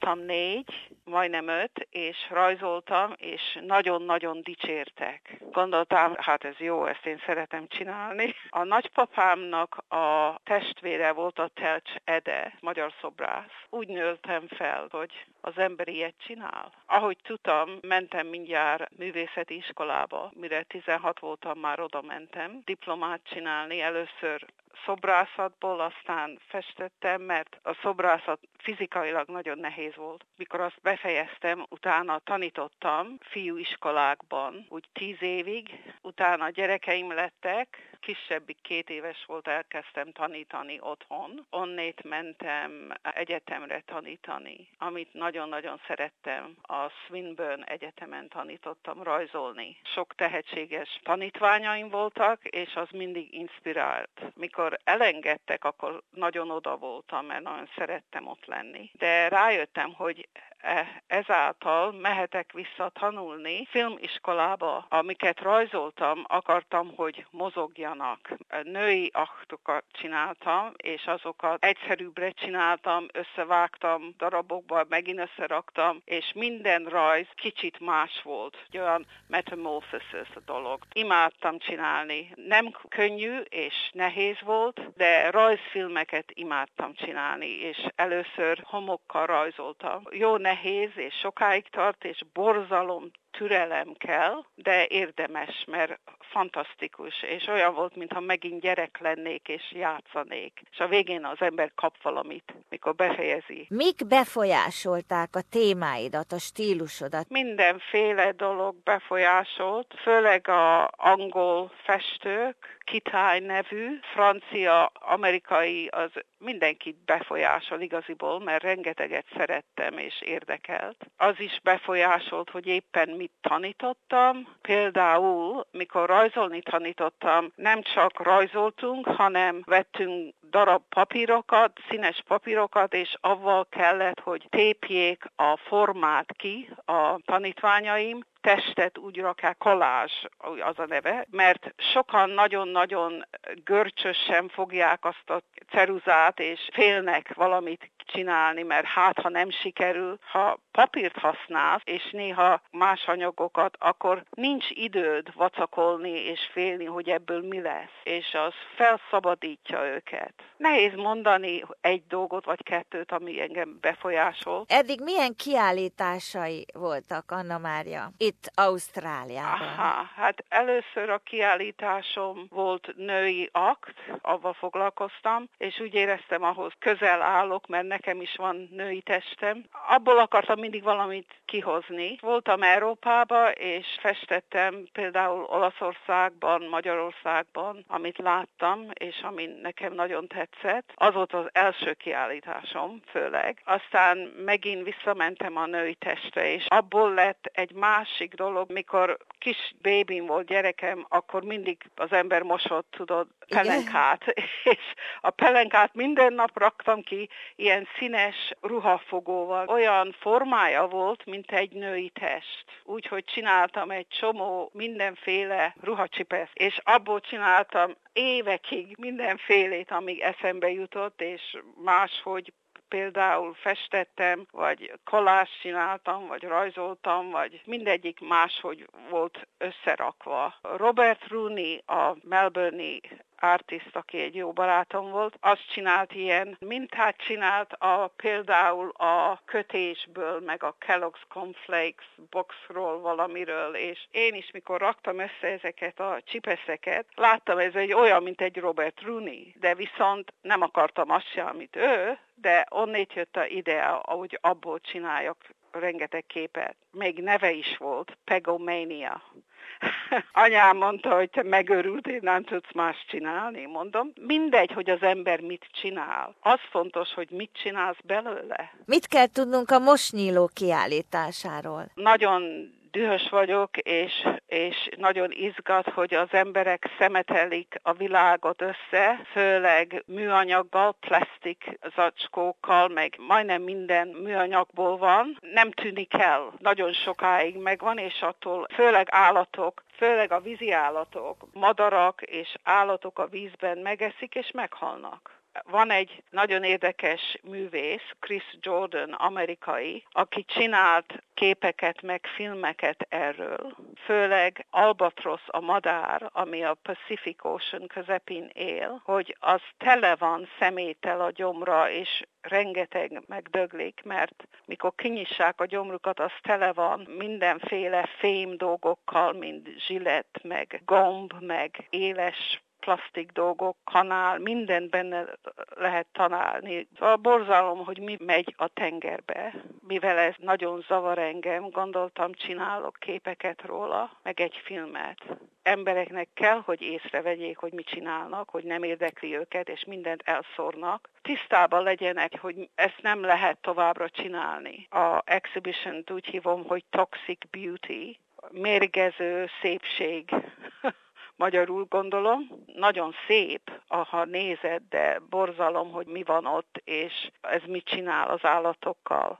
voltam négy, majdnem öt, és rajzoltam, és nagyon-nagyon dicsértek. Gondoltam, hát ez jó, ezt én szeretem csinálni. A nagypapámnak a testvére volt a Telcs Ede, magyar szobrász. Úgy nőltem fel, hogy az ember ilyet csinál. Ahogy tudtam, mentem mindjárt művészeti iskolába. Mire 16 voltam, már oda mentem diplomát csinálni. Először szobrászatból, aztán festettem, mert a szobrászat fizikailag nagyon nehéz volt. Mikor azt befejeztem, utána tanítottam fiúiskolákban, úgy tíz évig, utána gyerekeim lettek, kisebbik két éves volt, elkezdtem tanítani otthon. Onnét mentem egyetemre tanítani, amit nagyon-nagyon szerettem. A Swinburne Egyetemen tanítottam rajzolni. Sok tehetséges tanítványaim voltak, és az mindig inspirált. Mikor elengedtek, akkor nagyon oda voltam, mert nagyon szerettem ott lenni. De rájöttem, hogy ezáltal mehetek vissza tanulni filmiskolába, amiket rajzoltam, akartam, hogy mozogjanak. Női aktokat csináltam, és azokat egyszerűbbre csináltam, összevágtam darabokba, megint összeraktam, és minden rajz kicsit más volt. Olyan metamorphosis a dolog. Imádtam csinálni. Nem könnyű és nehéz volt, de rajzfilmeket imádtam csinálni, és először homokkal rajzoltam. Jó nehéz, és sokáig tart, és borzalom türelem kell, de érdemes, mert fantasztikus, és olyan volt, mintha megint gyerek lennék és játszanék. És a végén az ember kap valamit, mikor befejezi. Mik befolyásolták a témáidat, a stílusodat? Mindenféle dolog befolyásolt, főleg a angol festők, Kitály nevű, francia, amerikai, az mindenkit befolyásol igaziból, mert rengeteget szerettem és érdekelt. Az is befolyásolt, hogy éppen mit tanítottam. Például, mikor rajzolni tanítottam, nem csak rajzoltunk, hanem vettünk darab papírokat, színes papírokat, és avval kellett, hogy tépjék a formát ki a tanítványaim, testet úgy rakják, kolázs az a neve, mert sokan nagyon-nagyon görcsösen fogják azt a ceruzát, és félnek valamit csinálni, mert hát, ha nem sikerül, ha papírt használsz, és néha más anyagokat, akkor nincs időd vacakolni és félni, hogy ebből mi lesz, és az felszabadítja őket. Nehéz mondani egy dolgot vagy kettőt, ami engem befolyásol. Eddig milyen kiállításai voltak, Anna Mária, itt Ausztráliában? Aha, hát először a kiállításom volt női akt, avval foglalkoztam, és úgy éreztem, ahhoz közel állok, mert nekem is van női testem. Abból akartam mindig valamit kihozni. Voltam Európába, és festettem például Olaszországban, Magyarországban, amit láttam, és ami nekem nagyon tetszett. Az volt az első kiállításom, főleg. Aztán megint visszamentem a női testre, és abból lett egy másik dolog, mikor kis bébim volt gyerekem, akkor mindig az ember mosott, tudod, pelenkát, és a pelenkát minden nap raktam ki ilyen színes ruhafogóval. Olyan formája volt, mint egy női test. Úgyhogy csináltam egy csomó mindenféle ruhacsipeszt, és abból csináltam évekig mindenfélét, amíg eszembe jutott, és máshogy például festettem, vagy kollás csináltam, vagy rajzoltam, vagy mindegyik máshogy volt összerakva. Robert Rooney, a Melbourne artist, aki egy jó barátom volt, azt csinált ilyen mintát csinált a, például a kötésből, meg a Kellogg's Cornflakes boxról valamiről, és én is, mikor raktam össze ezeket a csipeszeket, láttam, ez egy olyan, mint egy Robert Rooney, de viszont nem akartam azt sem, amit ő, de onnét jött a idea, ahogy abból csináljak rengeteg képet. Még neve is volt, Pegomania. Anyám mondta, hogy te megörültél, nem tudsz más csinálni. Mondom, mindegy, hogy az ember mit csinál. Az fontos, hogy mit csinálsz belőle. Mit kell tudnunk a most nyíló kiállításáról? Nagyon dühös vagyok, és, és nagyon izgat, hogy az emberek szemetelik a világot össze, főleg műanyaggal, plastik zacskókkal, meg majdnem minden műanyagból van. Nem tűnik el, nagyon sokáig megvan, és attól főleg állatok, főleg a vízi állatok, madarak és állatok a vízben megeszik és meghalnak van egy nagyon érdekes művész, Chris Jordan, amerikai, aki csinált képeket, meg filmeket erről. Főleg Albatrosz, a madár, ami a Pacific Ocean közepén él, hogy az tele van szemétel a gyomra, és rengeteg megdöglik, mert mikor kinyissák a gyomrukat, az tele van mindenféle fém dolgokkal, mint zsilett, meg gomb, meg éles plastik dolgok, kanál, mindent benne lehet tanálni. Szóval borzalom, hogy mi megy a tengerbe. Mivel ez nagyon zavar engem, gondoltam, csinálok képeket róla, meg egy filmet. Embereknek kell, hogy észrevegyék, hogy mit csinálnak, hogy nem érdekli őket, és mindent elszórnak. Tisztában legyenek, hogy ezt nem lehet továbbra csinálni. A exhibition úgy hívom, hogy toxic beauty, mérgező szépség. magyarul gondolom. Nagyon szép, ha nézed, de borzalom, hogy mi van ott, és ez mit csinál az állatokkal.